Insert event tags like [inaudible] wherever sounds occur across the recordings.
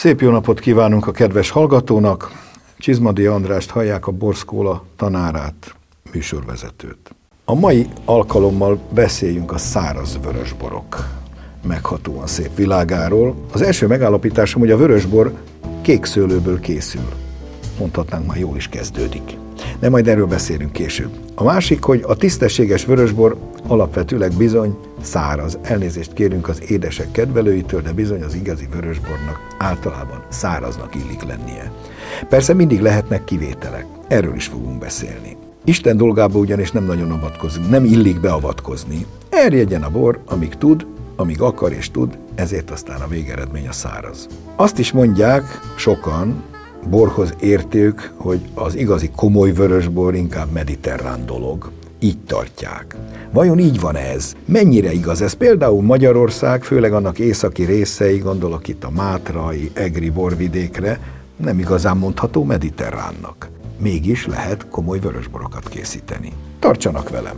Szép jó napot kívánunk a kedves hallgatónak. Csizmadi Andrást hallják a Borszkóla tanárát, műsorvezetőt. A mai alkalommal beszéljünk a száraz vörösborok meghatóan szép világáról. Az első megállapításom, hogy a vörösbor kék szőlőből készül. Mondhatnánk, már jól is kezdődik. De majd erről beszélünk később. A másik, hogy a tisztességes vörösbor alapvetőleg bizony száraz. Elnézést kérünk az édesek kedvelőitől, de bizony az igazi vörösbornak általában száraznak illik lennie. Persze mindig lehetnek kivételek. Erről is fogunk beszélni. Isten dolgába ugyanis nem nagyon avatkozunk, nem illik beavatkozni. Erjedjen a bor, amíg tud, amíg akar és tud, ezért aztán a végeredmény a száraz. Azt is mondják sokan, borhoz értők, hogy az igazi komoly vörösbor inkább mediterrán dolog. Így tartják. Vajon így van ez? Mennyire igaz ez? Például Magyarország, főleg annak északi részei, gondolok itt a Mátrai, Egri borvidékre, nem igazán mondható mediterránnak. Mégis lehet komoly vörösborokat készíteni. Tartsanak velem!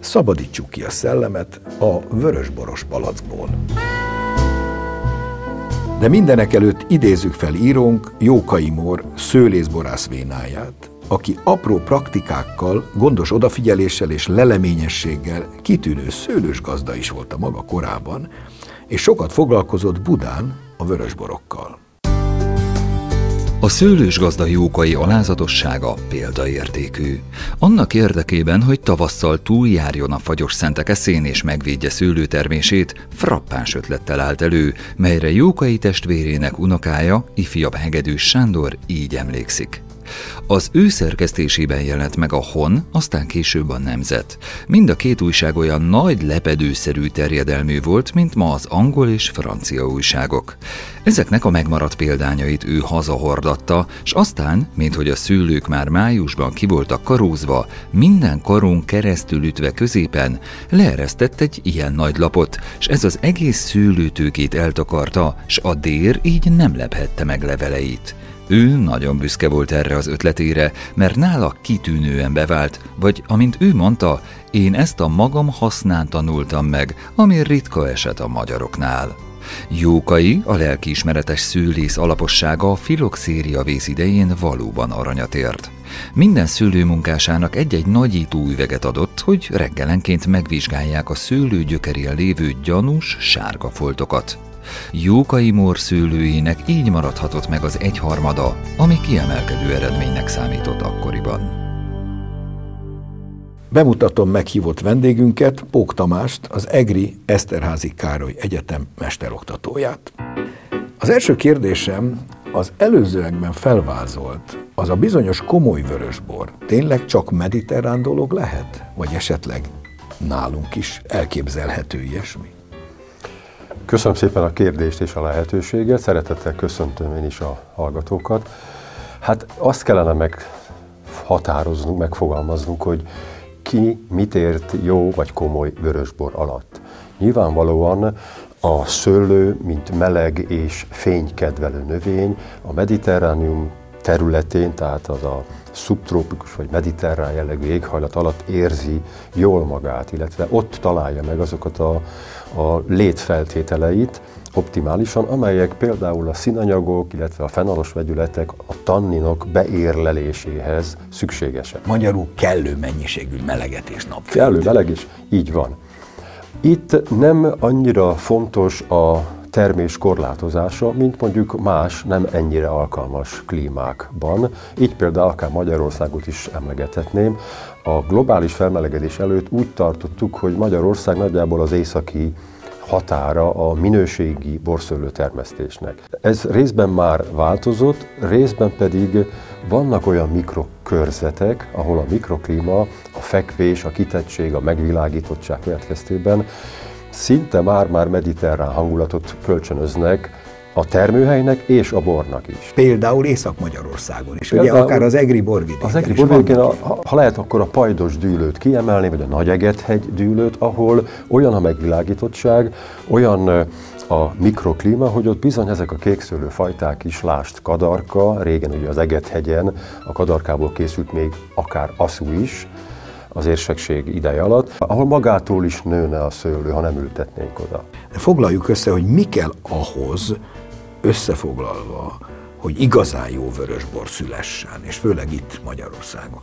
Szabadítsuk ki a szellemet a vörösboros palackból. De mindenek előtt idézzük fel írónk Jókai Mór szőlészborász vénáját, aki apró praktikákkal, gondos odafigyeléssel és leleményességgel kitűnő szőlős gazda is volt a maga korában, és sokat foglalkozott Budán a vörösborokkal. A szőlős gazda jókai alázatossága példaértékű. Annak érdekében, hogy tavasszal túljárjon a fagyos szentek eszén és megvédje szőlőtermését, frappáns ötlettel állt elő, melyre jókai testvérének unokája, ifjabb hegedűs Sándor így emlékszik. Az ő szerkesztésében jelent meg a Hon, aztán később a Nemzet. Mind a két újság olyan nagy lepedőszerű terjedelmű volt, mint ma az angol és francia újságok. Ezeknek a megmaradt példányait ő hazahordatta, és aztán, mint hogy a szülők már májusban ki voltak karózva, minden karón keresztül ütve középen, leeresztett egy ilyen nagy lapot, és ez az egész szőlőtőkét eltakarta, s a dér így nem lephette meg leveleit. Ő nagyon büszke volt erre az ötletére, mert nála kitűnően bevált, vagy amint ő mondta, én ezt a magam hasznán tanultam meg, ami ritka eset a magyaroknál. Jókai, a lelkiismeretes szőlész alapossága a filoxéria vész idején valóban aranyat ért. Minden szőlőmunkásának egy-egy nagyító üveget adott, hogy reggelenként megvizsgálják a szőlő gyökerén lévő gyanús, sárga foltokat. Jókai Mór szőlőjének így maradhatott meg az egyharmada, ami kiemelkedő eredménynek számított akkoriban. Bemutatom meghívott vendégünket, Pók Tamást, az EGRI Eszterházi Károly Egyetem mesteroktatóját. Az első kérdésem az előzőekben felvázolt, az a bizonyos komoly vörösbor tényleg csak mediterrán dolog lehet? Vagy esetleg nálunk is elképzelhető ilyesmi? Köszönöm szépen a kérdést és a lehetőséget. Szeretettel köszöntöm én is a hallgatókat. Hát azt kellene meghatároznunk, megfogalmaznunk, hogy ki mit ért jó vagy komoly vörösbor alatt. Nyilvánvalóan a szőlő, mint meleg és fénykedvelő növény, a mediterránium területén, tehát az a szubtrópikus vagy mediterrán jellegű éghajlat alatt érzi jól magát, illetve ott találja meg azokat a, a létfeltételeit optimálisan, amelyek például a színanyagok, illetve a fenolos vegyületek a tanninok beérleléséhez szükségesek. Magyarul kellő mennyiségű meleget és napfényt. Kellő meleg is, így van. Itt nem annyira fontos a termés korlátozása, mint mondjuk más nem ennyire alkalmas klímákban. Így például akár Magyarországot is emlegethetném. A globális felmelegedés előtt úgy tartottuk, hogy Magyarország nagyjából az északi határa a minőségi borszőlő termesztésnek. Ez részben már változott, részben pedig vannak olyan mikrokörzetek, ahol a mikroklíma, a fekvés, a kitettség, a megvilágítottság következtében szinte már-már mediterrán hangulatot kölcsönöznek a termőhelynek és a bornak is. Például Észak-Magyarországon is, Például, ugye akár az Egri borvidéken Az Egri borvidéken, ha, ha lehet, akkor a Pajdos dűlőt kiemelni, vagy a Nagyegethegy dűlőt, ahol olyan a megvilágítottság, olyan a mikroklíma, hogy ott bizony ezek a kékszőlő fajták is, lást kadarka, régen ugye az Egethegyen a kadarkából készült még akár aszú is, az érsekség ideje alatt, ahol magától is nőne a szőlő, ha nem ültetnénk oda. Foglaljuk össze, hogy mi kell ahhoz, összefoglalva, hogy igazán jó vörösbor szülessen, és főleg itt Magyarországon?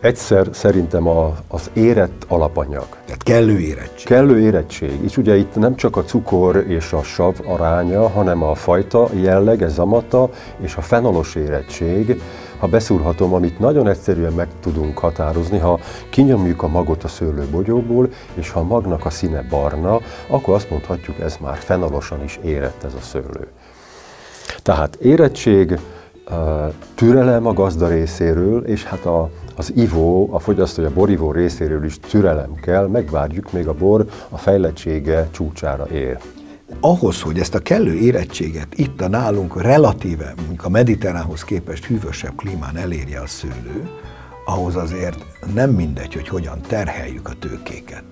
Egyszer szerintem a, az érett alapanyag. Tehát kellő érettség. Kellő érettség. És ugye itt nem csak a cukor és a sav aránya, hanem a fajta jelleg, ez amata, és a fenolos érettség, ha beszúrhatom, amit nagyon egyszerűen meg tudunk határozni, ha kinyomjuk a magot a szőlőbogyóból, és ha a magnak a színe barna, akkor azt mondhatjuk, ez már fenolosan is érett ez a szőlő. Tehát érettség, türelem a gazda részéről, és hát a, az ivó, a fogyasztó, a borivó részéről is türelem kell, megvárjuk, még a bor a fejlettsége csúcsára ér. Ahhoz, hogy ezt a kellő érettséget itt a nálunk relatíve, mondjuk a mediterránhoz képest hűvösebb klímán elérje a szőlő, ahhoz azért nem mindegy, hogy hogyan terheljük a tőkéket.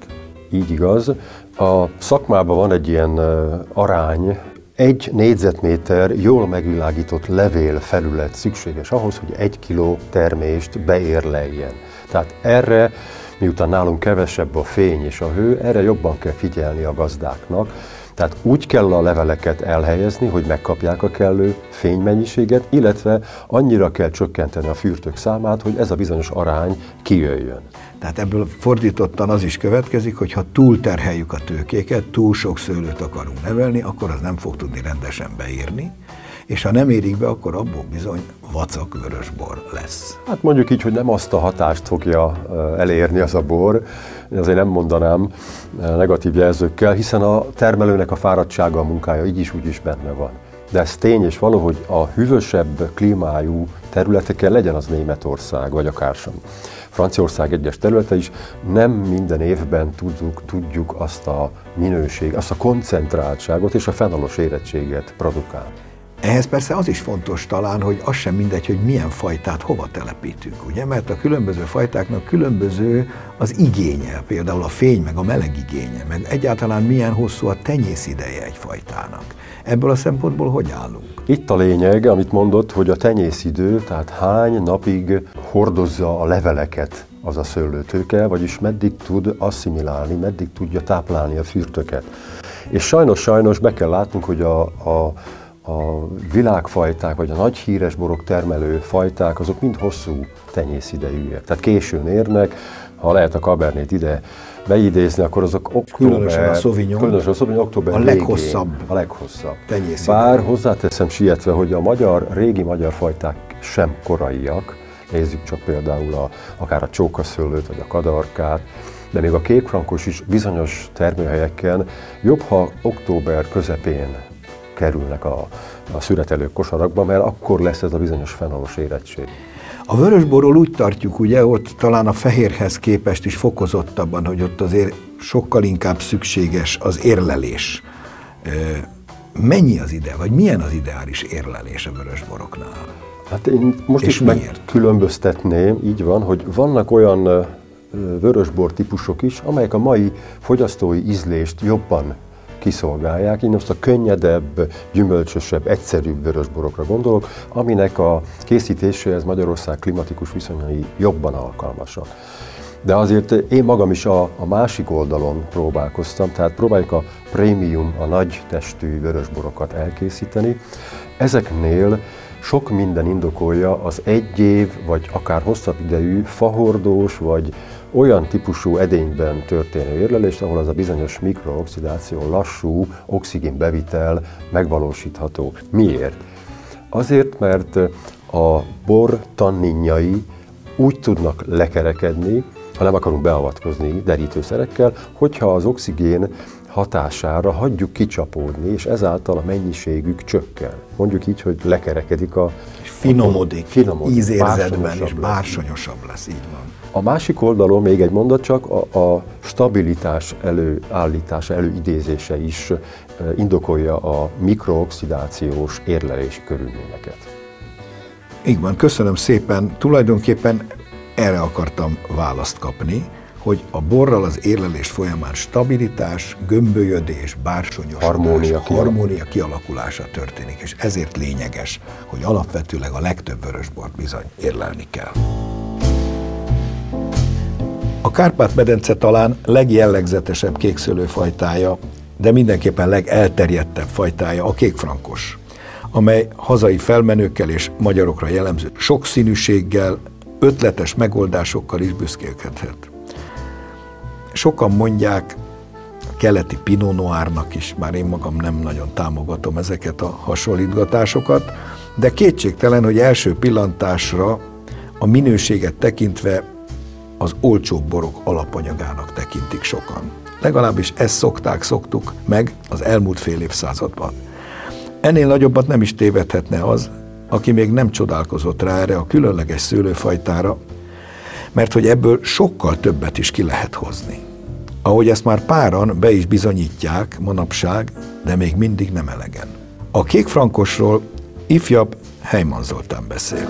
Így igaz. A szakmában van egy ilyen arány, egy négyzetméter jól megvilágított levél felület szükséges ahhoz, hogy egy kiló termést beérleljen. Tehát erre, miután nálunk kevesebb a fény és a hő, erre jobban kell figyelni a gazdáknak, tehát úgy kell a leveleket elhelyezni, hogy megkapják a kellő fénymennyiséget, illetve annyira kell csökkenteni a fürtök számát, hogy ez a bizonyos arány kijöjjön. Tehát ebből fordítottan az is következik, hogy ha túl terheljük a tőkéket, túl sok szőlőt akarunk nevelni, akkor az nem fog tudni rendesen beírni, és ha nem érik be, akkor abból bizony vacak vörösbor lesz. Hát mondjuk így, hogy nem azt a hatást fogja elérni az a bor, azért nem mondanám negatív jelzőkkel, hiszen a termelőnek a fáradtsága, a munkája így is úgy is benne van. De ez tény és való, hogy a hűvösebb klímájú területeken legyen az Németország, vagy akár sem Franciaország egyes területe is, nem minden évben tudjuk, tudjuk azt a minőség, azt a koncentráltságot és a fenolos érettséget produkálni. Ehhez persze az is fontos talán, hogy az sem mindegy, hogy milyen fajtát hova telepítünk, ugye? Mert a különböző fajtáknak különböző az igénye, például a fény, meg a meleg igénye, meg egyáltalán milyen hosszú a tenyész ideje egy fajtának. Ebből a szempontból hogy állunk? Itt a lényeg, amit mondott, hogy a tenyészidő, tehát hány napig hordozza a leveleket az a szőlőtőke, vagyis meddig tud asszimilálni, meddig tudja táplálni a fürtöket. És sajnos-sajnos be kell látnunk, hogy a, a a világfajták, vagy a nagy híres borok termelő fajták, azok mind hosszú tenyészidejűek. Tehát későn érnek, ha lehet a kabernét ide beidézni, akkor azok október... Különösen a Sauvignon. Különösen a Sauvignon október A leghosszabb. Végén, a leghosszabb. Tenyészidejű. Bár hozzáteszem sietve, hogy a magyar, régi magyar fajták sem koraiak, nézzük csak például a, akár a csókaszőlőt, vagy a kadarkát, de még a kékfrankos is bizonyos termőhelyeken jobb, ha október közepén kerülnek a, a szüretelő kosarakba, mert akkor lesz ez a bizonyos fenolos érettség. A vörösborról úgy tartjuk, ugye, ott talán a fehérhez képest is fokozottabban, hogy ott azért sokkal inkább szükséges az érlelés. Mennyi az ide, vagy milyen az ideális érlelés a vörösboroknál? Hát én most És is megkülönböztetném, így van, hogy vannak olyan vörösbor típusok is, amelyek a mai fogyasztói ízlést jobban kiszolgálják. Én most a könnyedebb, gyümölcsösebb, egyszerűbb vörösborokra gondolok, aminek a készítéséhez Magyarország klimatikus viszonyai jobban alkalmasak. De azért én magam is a, a másik oldalon próbálkoztam, tehát próbáljuk a prémium, a nagy testű vörösborokat elkészíteni. Ezeknél sok minden indokolja az egy év, vagy akár hosszabb idejű fahordós, vagy olyan típusú edényben történő érlelést, ahol az a bizonyos mikrooxidáció, lassú oxigénbevitel megvalósítható. Miért? Azért, mert a bor tanninjai úgy tudnak lekerekedni, ha nem akarunk beavatkozni derítőszerekkel, hogyha az oxigén hatására hagyjuk kicsapódni, és ezáltal a mennyiségük csökken. Mondjuk így, hogy lekerekedik a... Finomodik, finomodik ízérzetben, és bársonyosabb lesz, így van. A másik oldalon még egy mondat csak, a, a stabilitás előállítása, előidézése is indokolja a mikrooxidációs érlelési körülményeket. Így van, köszönöm szépen. Tulajdonképpen erre akartam választ kapni, hogy a borral az érlelés folyamán stabilitás, gömbölyödés, bársonyosodás, harmónia, harmónia kialakulása történik, és ezért lényeges, hogy alapvetőleg a legtöbb vörösbort bizony érlelni kell. A Kárpát-medence talán legjellegzetesebb kékszőlőfajtája, de mindenképpen legelterjedtebb fajtája a kékfrankos. amely hazai felmenőkkel és magyarokra jellemző sokszínűséggel, ötletes megoldásokkal is büszkélkedhet. Sokan mondják, keleti Pinot Noirnak is, már én magam nem nagyon támogatom ezeket a hasonlítgatásokat, de kétségtelen, hogy első pillantásra a minőséget tekintve az olcsó borok alapanyagának tekintik sokan. Legalábbis ezt szokták, szoktuk meg az elmúlt fél évszázadban. Ennél nagyobbat nem is tévedhetne az, aki még nem csodálkozott rá erre a különleges szőlőfajtára, mert hogy ebből sokkal többet is ki lehet hozni. Ahogy ezt már páran be is bizonyítják manapság, de még mindig nem elegen. A kékfrankosról ifjabb Heiman Zoltán beszél.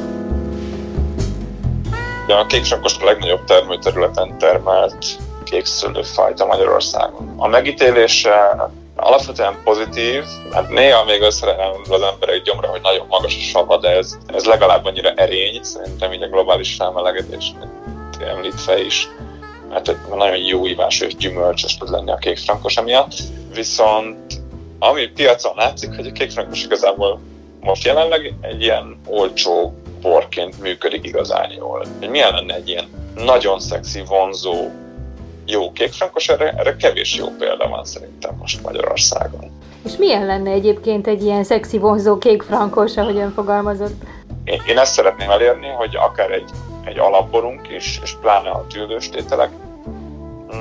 A kékfrankos a legnagyobb termőterületen termelt kékszőlőfajta Magyarországon. A megítélése alapvetően pozitív, hát néha még összerelem az emberek gyomra, hogy nagyon magas a sava, de ez, ez legalább annyira erény, szerintem így a globális felmelegedésnek említve is, mert egy nagyon jó ívás és gyümölcsös tud lenni a kékfrankos emiatt. Viszont ami piacon látszik, hogy a kékfrankos igazából most jelenleg egy ilyen olcsó borként működik igazán jól. Hogy milyen lenne egy ilyen nagyon szexi, vonzó, jó kékfrankos, erre, erre kevés jó példa van szerintem most Magyarországon. És milyen lenne egyébként egy ilyen szexi, vonzó kékfrankos, ahogy ön fogalmazott? Én, én ezt szeretném elérni, hogy akár egy, egy alapborunk is, és pláne a tüldőstételek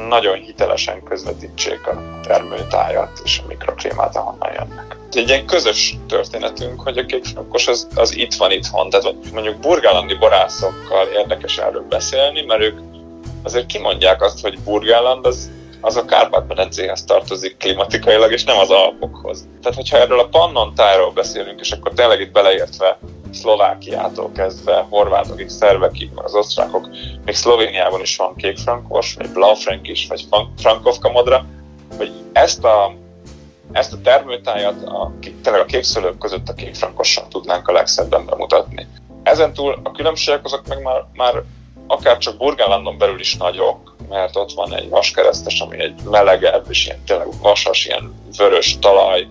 nagyon hitelesen közvetítsék a termőtájat és a mikroklémát, ahonnan jönnek. Egy ilyen közös történetünk, hogy a kékfrankos az, az itt van itthon. Tehát mondjuk burgálandi borászokkal érdekes erről beszélni, mert ők azért kimondják azt, hogy Burgáland az, az a Kárpát-medencéhez tartozik klimatikailag, és nem az Alpokhoz. Tehát, hogyha erről a Pannon tájról beszélünk, és akkor tényleg itt beleértve Szlovákiától kezdve, horvátokig, szervekig, meg az osztrákok, még Szlovéniában is van kékfrankos, vagy Blaufrank is, vagy Frankovka modra, hogy ezt a, ezt a termőtájat a, tényleg a kékszülők között a kékfrankossal tudnánk a legszebben bemutatni. Ezen túl a különbségek azok meg már, már akár csak Burgenlandon belül is nagyok, mert ott van egy vaskeresztes, ami egy melegebb, és ilyen tényleg vasas, ilyen vörös talaj,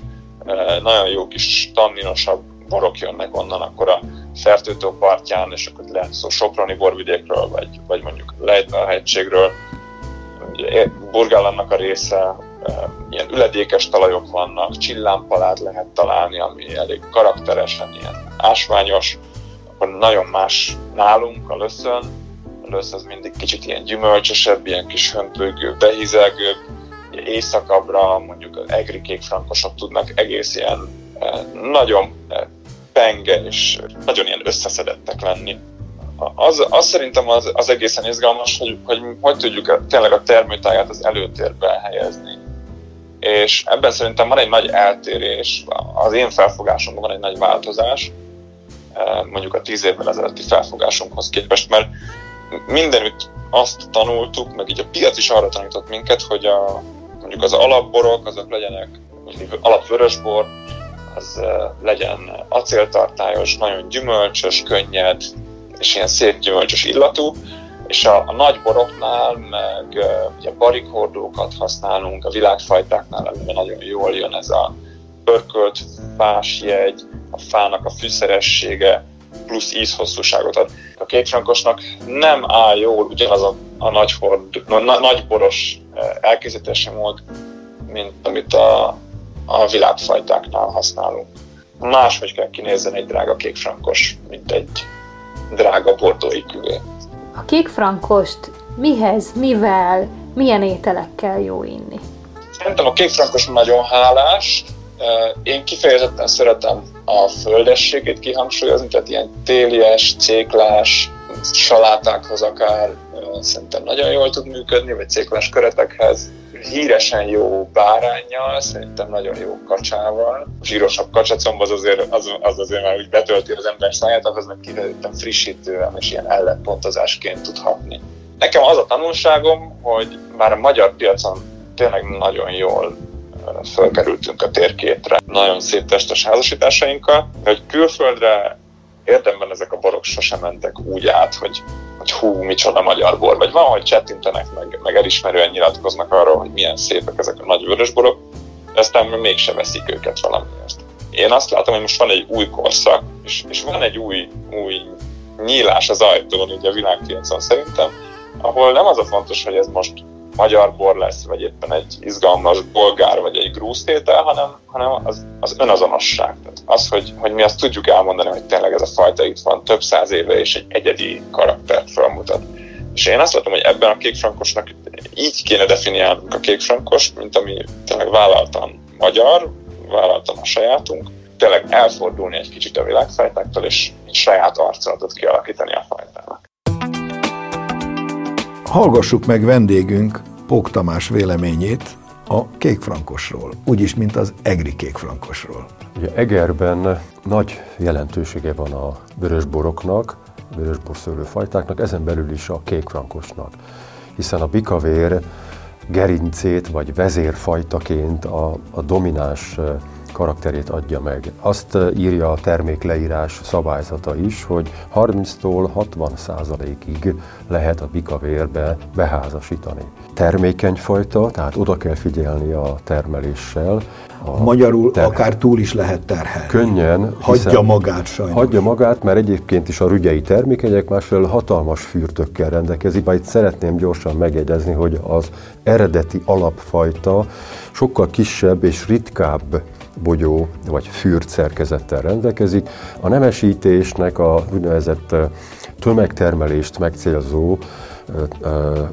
nagyon jó kis tanninosabb borok jönnek onnan, akkor a Fertőtó partján, és akkor lehet szó Soproni borvidékről, vagy, vagy mondjuk Lejtve hegységről. Burgálannak a része, ilyen üledékes talajok vannak, csillámpalát lehet találni, ami elég karakteresen, ilyen ásványos, akkor nagyon más nálunk a löszön, lösz az mindig kicsit ilyen gyümölcsösebb, ilyen kis hömpögő, behizelgőbb, éjszakabbra mondjuk egri kékfrankosok tudnak egész ilyen nagyon penge és nagyon ilyen összeszedettek lenni. Az, az szerintem az, az egészen izgalmas, hogy, hogy hogy tudjuk tényleg a termőtáját az előtérbe helyezni. És ebben szerintem van egy nagy eltérés, az én felfogásomban van egy nagy változás, mondjuk a tíz évvel ezelőtti felfogásunkhoz képest, mert mindenütt azt tanultuk, meg így a piac is arra tanított minket, hogy a, mondjuk az alapborok, azok legyenek alapvörösbor, az legyen acéltartályos, nagyon gyümölcsös, könnyed, és ilyen szép gyümölcsös illatú, és a, a nagy boroknál meg ugye barikhordókat használunk, a világfajtáknál ebben nagyon jól jön ez a pörkölt fásjegy, a fának a fűszeressége, plusz ízhosszúságot ad. A kékfrankosnak nem áll jól ugyanaz a, a nagy, hord, na, nagy boros elkészítési mód, mint amit a, a világfajtáknál használunk. Máshogy kell kinézzen egy drága kékfrankos, mint egy drága bordói küvé. A kékfrankost mihez, mivel, milyen ételekkel jó inni? Szerintem a kékfrankos nagyon hálás. Én kifejezetten szeretem a földességét kihangsúlyozni, tehát ilyen télies, céklás, salátákhoz akár szerintem nagyon jól tud működni, vagy céklás köretekhez híresen jó bárányjal, szerintem nagyon jó kacsával. A zsírosabb kacsacomb az azért, az, az azért már úgy betölti az ember száját, az meg kifejezetten frissítően és ilyen ellenpontozásként tud hatni. Nekem az a tanulságom, hogy már a magyar piacon tényleg nagyon jól fölkerültünk a térképre. Nagyon szép testes házasításainkkal, hogy külföldre érdemben ezek a borok sosem mentek úgy át, hogy hogy hú, micsoda magyar bor, vagy van, hogy csettintenek, meg, meg elismerően nyilatkoznak arról, hogy milyen szépek ezek a nagy vörösborok, de aztán mégse veszik őket valamiért. én azt látom, hogy most van egy új korszak, és, és van egy új, új nyílás az ajtón ugye a világpiacon szerintem, ahol nem az a fontos, hogy ez most magyar bor lesz, vagy éppen egy izgalmas bolgár, vagy egy grúztétel, hanem, hanem az, az önazonosság. Tehát az, hogy, hogy mi azt tudjuk elmondani, hogy tényleg ez a fajta itt van több száz éve, és egy egyedi karaktert felmutat. És én azt látom, hogy ebben a kékfrankosnak így kéne definiálnunk a kékfrankost, mint ami tényleg vállaltan magyar, vállaltan a sajátunk, tényleg elfordulni egy kicsit a világfajtáktól, és egy saját arcolatot kialakítani a fajtának. Hallgassuk meg vendégünk Pók Tamás véleményét a kékfrankosról, úgyis, mint az egri kékfrankosról. Ugye Egerben nagy jelentősége van a vörösboroknak, vörösborszőlő fajtáknak, ezen belül is a kékfrankosnak, hiszen a bikavér gerincét vagy vezérfajtaként a, a domináns karakterét adja meg. Azt írja a termékleírás szabályzata is, hogy 30-tól 60 százalékig lehet a bikavérbe beházasítani. Termékeny fajta, tehát oda kell figyelni a termeléssel. A Magyarul terhel. akár túl is lehet terhelni. Könnyen. Hagyja magát sajnos. Hagyja magát, mert egyébként is a rügyei termékenyek, másfelől hatalmas fürtökkel rendelkezik. Bár itt szeretném gyorsan megjegyezni, hogy az eredeti alapfajta sokkal kisebb és ritkább bogyó vagy fürt szerkezettel rendelkezik. A nemesítésnek a úgynevezett tömegtermelést megcélzó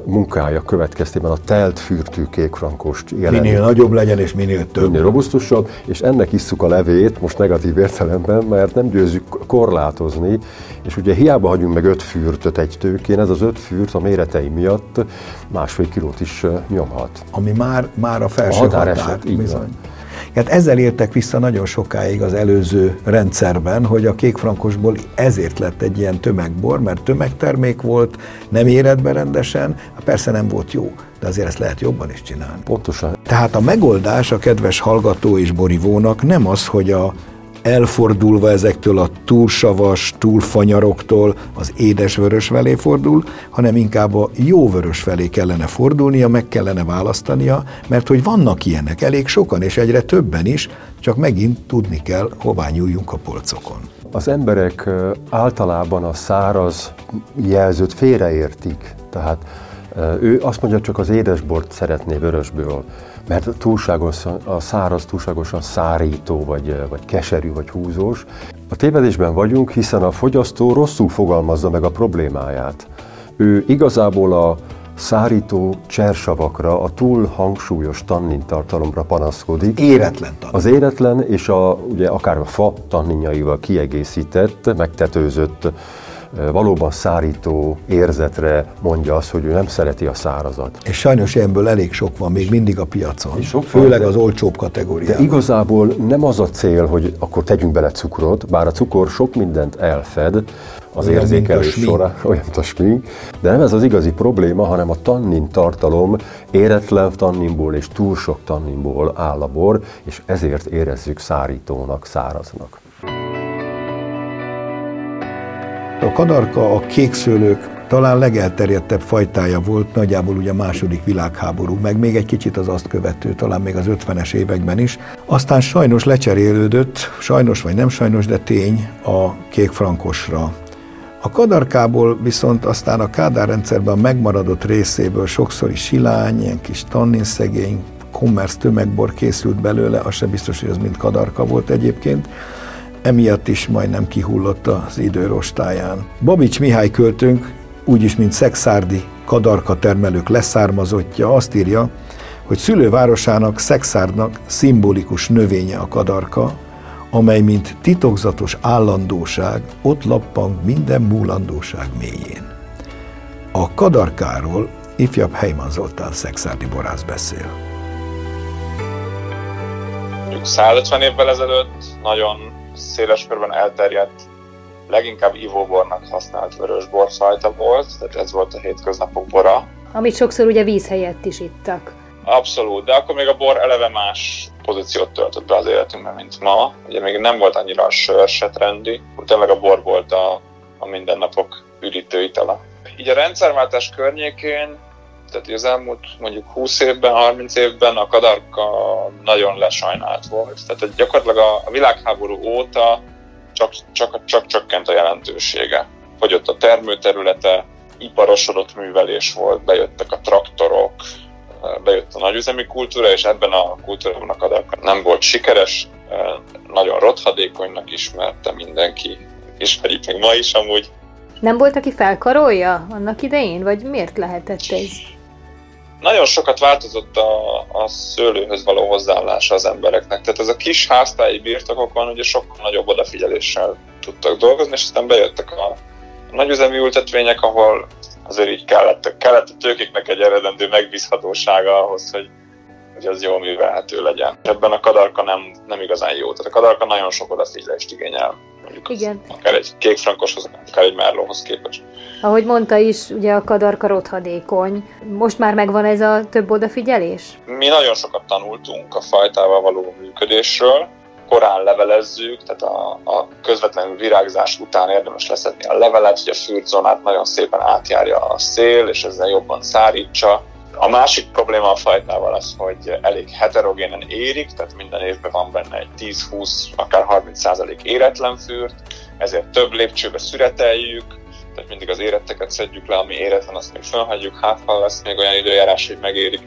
munkája következtében a telt fürtű kékfrankost jelenik. Minél nagyobb legyen és minél több. Minél robusztusabb, és ennek isszuk a levét, most negatív értelemben, mert nem győzzük korlátozni, és ugye hiába hagyunk meg öt fürtöt egy tőkén, ez az öt fürt a méretei miatt másfél kilót is nyomhat. Ami már, már a felső a határ, határ eset, bizony. Van. Hát ezzel éltek vissza nagyon sokáig az előző rendszerben, hogy a kékfrankosból ezért lett egy ilyen tömegbor, mert tömegtermék volt, nem érett be rendesen, hát persze nem volt jó, de azért ezt lehet jobban is csinálni. Pontosan. Tehát a megoldás a kedves hallgató és borivónak nem az, hogy a elfordulva ezektől a túlsavas, túlfanyaroktól az édes vörös felé fordul, hanem inkább a jó vörös felé kellene fordulnia, meg kellene választania, mert hogy vannak ilyenek elég sokan, és egyre többen is, csak megint tudni kell, hová nyúljunk a polcokon. Az emberek általában a száraz jelzőt félreértik, tehát ő azt mondja, csak az édesbort szeretné vörösből mert túlságosan, a száraz túlságosan szárító, vagy, vagy keserű, vagy húzós. A tévedésben vagyunk, hiszen a fogyasztó rosszul fogalmazza meg a problémáját. Ő igazából a szárító csersavakra, a túl hangsúlyos tannintartalomra panaszkodik. Éretlen tannin. Az éretlen és a, ugye akár a fa tanninjaival kiegészített, megtetőzött valóban szárító érzetre mondja azt, hogy ő nem szereti a szárazat. És sajnos ilyenből elég sok van még mindig a piacon, sok főleg az olcsóbb kategóriában. De igazából nem az a cél, hogy akkor tegyünk bele cukrot, bár a cukor sok mindent elfed, az olyan, érzékelés során, [laughs] olyan, mint a smink, de nem ez az igazi probléma, hanem a tannin tartalom éretlen tanninból és túl sok tanninból áll a bor, és ezért érezzük szárítónak, száraznak. A kadarka a kékszőlők talán legelterjedtebb fajtája volt, nagyjából ugye a második világháború, meg még egy kicsit az azt követő, talán még az 50-es években is. Aztán sajnos lecserélődött, sajnos vagy nem sajnos, de tény a kék frankosra. A kadarkából viszont aztán a Kádár rendszerben megmaradott részéből sokszor is silány, ilyen kis tanninszegény, kommersz tömegbor készült belőle, az se biztos, hogy az mind kadarka volt egyébként emiatt is majdnem kihullott az idő rostáján. Babics Mihály költőnk, úgyis mint szexárdi kadarka termelők leszármazottja, azt írja, hogy szülővárosának szexárdnak szimbolikus növénye a kadarka, amely mint titokzatos állandóság ott lappang minden múlandóság mélyén. A kadarkáról ifjabb Heiman Zoltán szexárdi borász beszél. 150 évvel ezelőtt nagyon széles körben elterjedt, leginkább ivóbornak használt vörös borfajta volt, tehát ez volt a hétköznapok bora. Amit sokszor ugye víz helyett is ittak. Abszolút, de akkor még a bor eleve más pozíciót töltött be az életünkben, mint ma. Ugye még nem volt annyira a sör se trendi, tényleg a bor volt a, a mindennapok üdítő itala. Így a rendszerváltás környékén Tehát az elmúlt mondjuk 20 évben, 30 évben a kadarka nagyon lesajnált volt. Tehát gyakorlatilag a világháború óta csak, csak, csak csökkent a jelentősége. Fogyott a termőterülete, iparosodott művelés volt, bejöttek a traktorok, bejött a nagyüzemi kultúra, és ebben a kultúrában a kadarka nem volt sikeres, nagyon rothadékonynak ismerte mindenki, ismerik meg ma is amúgy. Nem volt, aki felkarolja annak idején, vagy miért lehetett ez? Nagyon sokat változott a, a szőlőhöz való hozzáállása az embereknek. Tehát ez a kis háztáji birtokokon ugye sokkal nagyobb odafigyeléssel tudtak dolgozni, és aztán bejöttek a, a nagyüzemi ültetvények, ahol azért így kellett, kellett a tőkéknek egy eredendő megbízhatósága ahhoz, hogy, hogy az jól művelhető legyen. Ebben a kadarka nem, nem igazán jó. Tehát a kadarka nagyon sok odafigyelést igényel. Mondjuk Igen. akár egy kékfrankoshoz, akár egy merlóhoz képest. Ahogy mondta is, ugye a kadarka rothadékony. Most már megvan ez a több odafigyelés? Mi nagyon sokat tanultunk a fajtával való működésről, korán levelezzük, tehát a, a közvetlenül virágzás után érdemes leszedni a levelet, hogy a fürtzónát nagyon szépen átjárja a szél, és ezzel jobban szárítsa. A másik probléma a fajtával az, hogy elég heterogénen érik, tehát minden évben van benne egy 10-20, akár 30% éretlen fürt, ezért több lépcsőbe szüreteljük, tehát mindig az éretteket szedjük le, ami éretlen, azt még fölhagyjuk, hát ha lesz még olyan időjárás, hogy megérik.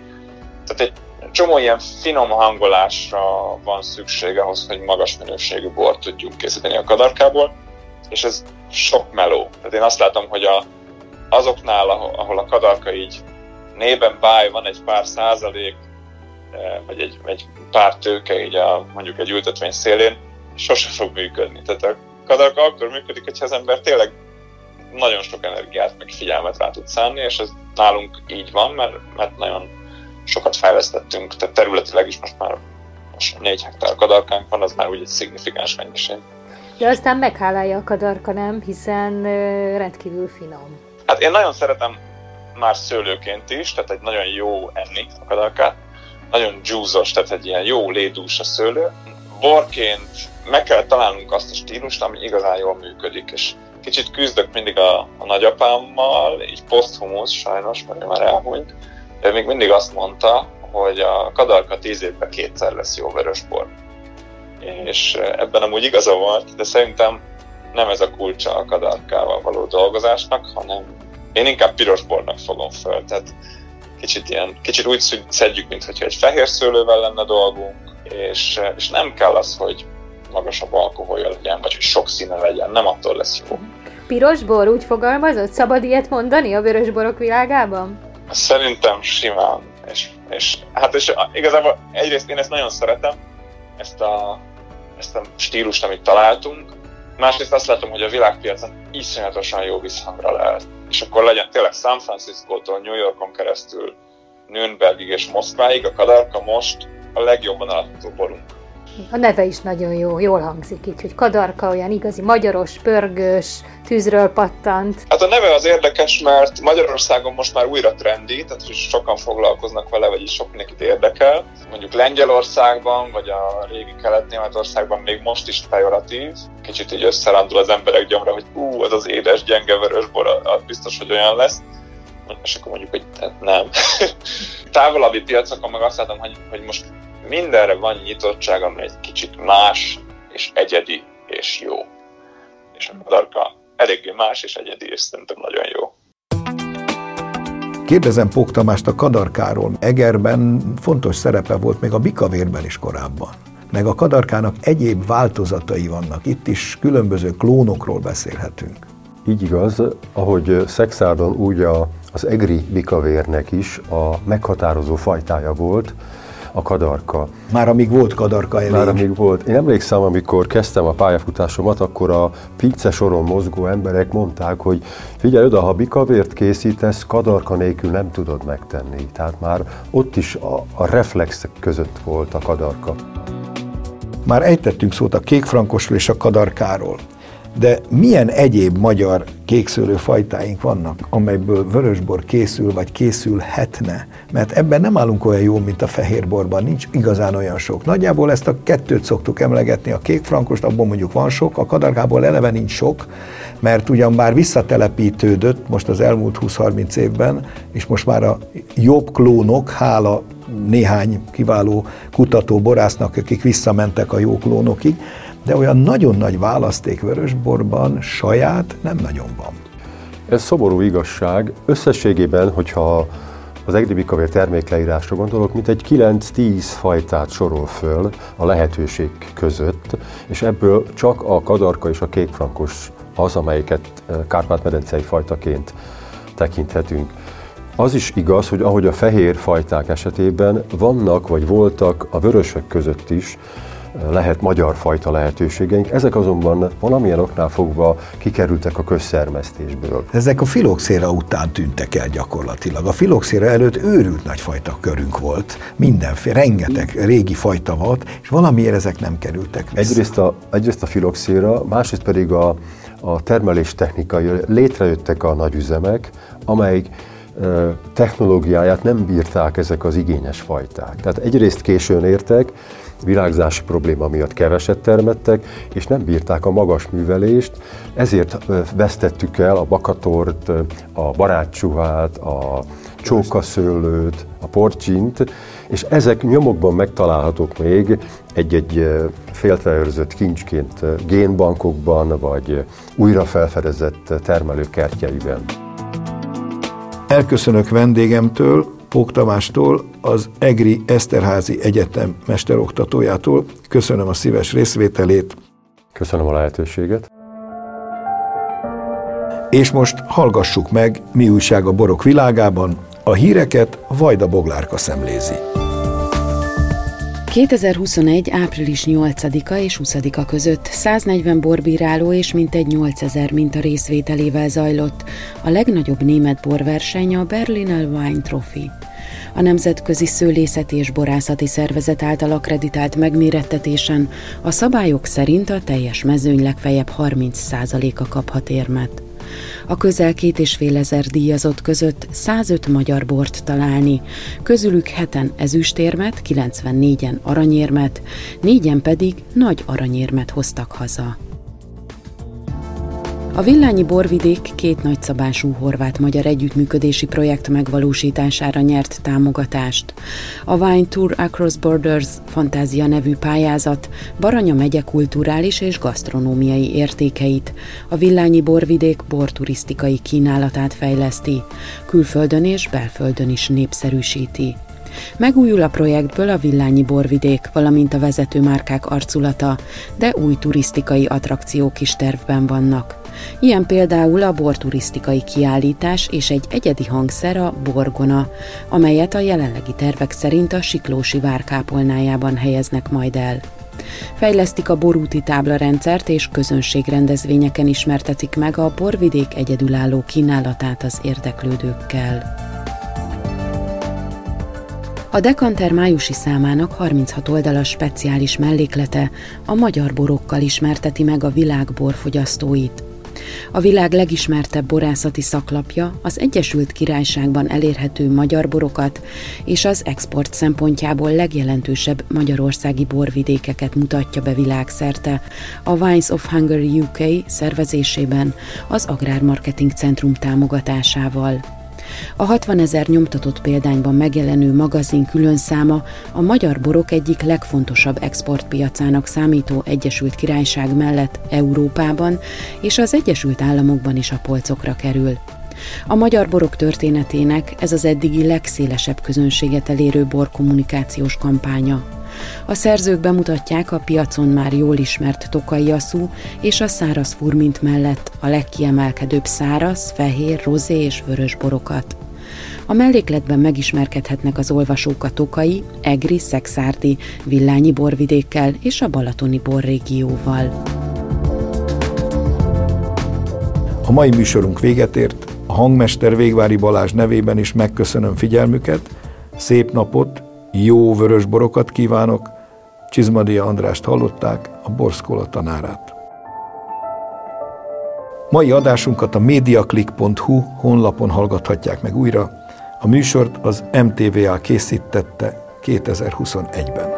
Tehát egy csomó ilyen finom hangolásra van szükség ahhoz, hogy magas minőségű bort tudjunk készíteni a kadarkából, és ez sok meló. Tehát én azt látom, hogy a, azoknál, ahol a kadarka így nében báj, van egy pár százalék, eh, vagy egy, egy pár tőke így a, mondjuk egy ültetvény szélén, sose fog működni. Tehát a kadarka akkor működik, hogyha az ember tényleg nagyon sok energiát, meg figyelmet rá tud szánni, és ez nálunk így van, mert, mert nagyon sokat fejlesztettünk, tehát területileg is most már most 4 hektár kadarkánk van, az már úgy egy szignifikáns mennyiség. De aztán meghálálja a kadarka, nem? Hiszen rendkívül finom. Hát én nagyon szeretem már szőlőként is, tehát egy nagyon jó enni a kadarkát. Nagyon dzsúzos, tehát egy ilyen jó lédús a szőlő. Borként meg kell találnunk azt a stílust, ami igazán jól működik, és kicsit küzdök mindig a, a nagyapámmal, így poszthumusz sajnos, mert már elhunyt, ő még mindig azt mondta, hogy a kadarka tíz évben kétszer lesz jó vörösbor. És ebben amúgy igaza volt, de szerintem nem ez a kulcsa a kadarkával való dolgozásnak, hanem én inkább pirosbornak fogom föl. Tehát kicsit, ilyen, kicsit úgy szedjük, mintha egy fehér szőlővel lenne dolgunk, és, és nem kell az, hogy magasabb alkoholja legyen, vagy hogy sok színe legyen, nem attól lesz jó. Pirosbor úgy fogalmazott? Szabad ilyet mondani a vörösborok világában? Szerintem simán. És, és, hát és igazából egyrészt én ezt nagyon szeretem, ezt a, ezt a stílust, amit találtunk. Másrészt azt látom, hogy a világpiacon iszonyatosan jó visszhangra lehet. És akkor legyen tényleg San Francisco-tól New Yorkon keresztül Nürnbergig és Moszkváig, a Kadarka most a legjobban eladható borunk. A neve is nagyon jó, jól hangzik így, hogy kadarka olyan igazi magyaros, pörgős, tűzről pattant. Hát a neve az érdekes, mert Magyarországon most már újra trendi, tehát hogy sokan foglalkoznak vele, vagyis sok mindenkit érdekel. Mondjuk Lengyelországban, vagy a régi Kelet-Németországban még most is pejoratív. Kicsit így összerándul az emberek gyomra, hogy ú, az az édes, gyenge vörösbor, az biztos, hogy olyan lesz és akkor mondjuk, hogy nem. [laughs] Távolabbi piacokon meg azt látom, hogy, hogy most mindenre van nyitottság, ami egy kicsit más, és egyedi, és jó. És a kadarka eléggé más és egyedi, és szerintem nagyon jó. Kérdezem Pók Tamást a kadarkáról. Egerben fontos szerepe volt még a bikavérben is korábban. Meg a kadarkának egyéb változatai vannak. Itt is különböző klónokról beszélhetünk. Így igaz, ahogy Szexárdon úgy a, az egri bikavérnek is a meghatározó fajtája volt, a kadarka. Már amíg volt kadarka elég. Már amíg volt. Én emlékszem, amikor kezdtem a pályafutásomat, akkor a pince soron mozgó emberek mondták, hogy figyelj oda, ha bikavért készítesz, kadarka nélkül nem tudod megtenni. Tehát már ott is a, a reflexek között volt a kadarka. Már ejtettünk szót a kékfrankosról és a kadarkáról. De milyen egyéb magyar kékszőlő fajtáink vannak, amelyből vörösbor készül, vagy készülhetne? Mert ebben nem állunk olyan jó, mint a fehérborban, nincs igazán olyan sok. Nagyjából ezt a kettőt szoktuk emlegetni, a kékfrankost, abból mondjuk van sok, a kadargából eleve nincs sok, mert ugyan bár visszatelepítődött most az elmúlt 20-30 évben, és most már a jobb klónok, hála néhány kiváló kutató borásznak, akik visszamentek a jó klónokig, de olyan nagyon nagy választék vörösborban saját nem nagyon van. Ez szomorú igazság. Összességében, hogyha az egri bikavér termékleírásra gondolok, mint egy 9-10 fajtát sorol föl a lehetőség között, és ebből csak a kadarka és a kékfrankos az, amelyiket eh, Kárpát-medencei fajtaként tekinthetünk. Az is igaz, hogy ahogy a fehér fajták esetében vannak vagy voltak a vörösök között is lehet magyar fajta lehetőségeink, ezek azonban valamilyen oknál fogva kikerültek a közszermesztésből. Ezek a filoxéra után tűntek el gyakorlatilag. A filoxéra előtt őrült nagy fajta körünk volt, mindenféle, rengeteg régi fajta volt, és valamiért ezek nem kerültek vissza. Egyrészt a, egyrészt a filoxéra, másrészt pedig a, a termelés technikai, létrejöttek a nagyüzemek, amelyik technológiáját nem bírták ezek az igényes fajták. Tehát egyrészt későn értek, virágzási probléma miatt keveset termettek, és nem bírták a magas művelést, ezért vesztettük el a bakatort, a barátcsuhát, a csókaszőlőt, a porcsint, és ezek nyomokban megtalálhatók még egy-egy féltveőrzött kincsként génbankokban, vagy újra felfedezett termelőkertjeiben. Elköszönök vendégemtől, Pók Tamástól, az EGRI Eszterházi Egyetem mesteroktatójától. Köszönöm a szíves részvételét. Köszönöm a lehetőséget. És most hallgassuk meg, mi újság a borok világában. A híreket Vajda Boglárka szemlézi. 2021. április 8-a és 20-a között 140 borbíráló és mintegy 8000 minta részvételével zajlott a legnagyobb német borverseny a Berliner Wine Trophy. A Nemzetközi Szőlészeti és Borászati Szervezet által akreditált megmérettetésen a szabályok szerint a teljes mezőny legfeljebb 30%-a kaphat érmet a közel két és fél ezer díjazott között 105 magyar bort találni, közülük heten ezüstérmet, 94-en aranyérmet, négyen pedig nagy aranyérmet hoztak haza. A Villányi Borvidék két nagyszabású horvát-magyar együttműködési projekt megvalósítására nyert támogatást. A Wine Tour Across Borders Fantázia nevű pályázat Baranya megye kulturális és gasztronómiai értékeit, a Villányi Borvidék borturisztikai kínálatát fejleszti, külföldön és belföldön is népszerűsíti. Megújul a projektből a Villányi borvidék, valamint a vezető márkák arculata, de új turisztikai attrakciók is tervben vannak. Ilyen például a borturisztikai kiállítás és egy egyedi hangszer a Borgona, amelyet a jelenlegi tervek szerint a Siklósi várkápolnájában helyeznek majd el. Fejlesztik a borúti táblarendszert és közönségrendezvényeken ismertetik meg a borvidék egyedülálló kínálatát az érdeklődőkkel. A Dekanter májusi számának 36 oldalas speciális melléklete a magyar borokkal ismerteti meg a világ borfogyasztóit. A világ legismertebb borászati szaklapja az Egyesült Királyságban elérhető magyar borokat és az export szempontjából legjelentősebb magyarországi borvidékeket mutatja be világszerte a Wines of Hungary UK szervezésében az Agrármarketing Centrum támogatásával. A 60 ezer nyomtatott példányban megjelenő magazin külön száma a magyar borok egyik legfontosabb exportpiacának számító Egyesült Királyság mellett Európában és az Egyesült Államokban is a polcokra kerül. A magyar borok történetének ez az eddigi legszélesebb közönséget elérő borkommunikációs kampánya. A szerzők bemutatják a piacon már jól ismert tokai aszú és a száraz furmint mellett a legkiemelkedőbb száraz, fehér, rozé és vörös borokat. A mellékletben megismerkedhetnek az olvasók a Tokai, Egri, Szexárdi, Villányi borvidékkel és a Balatoni borrégióval. A mai műsorunk véget ért, a hangmester Végvári Balázs nevében is megköszönöm figyelmüket, szép napot, jó vörös borokat kívánok, Csizmadia Andrást hallották, a Borszkola tanárát. Mai adásunkat a mediaclick.hu honlapon hallgathatják meg újra. A műsort az MTVA készítette 2021-ben.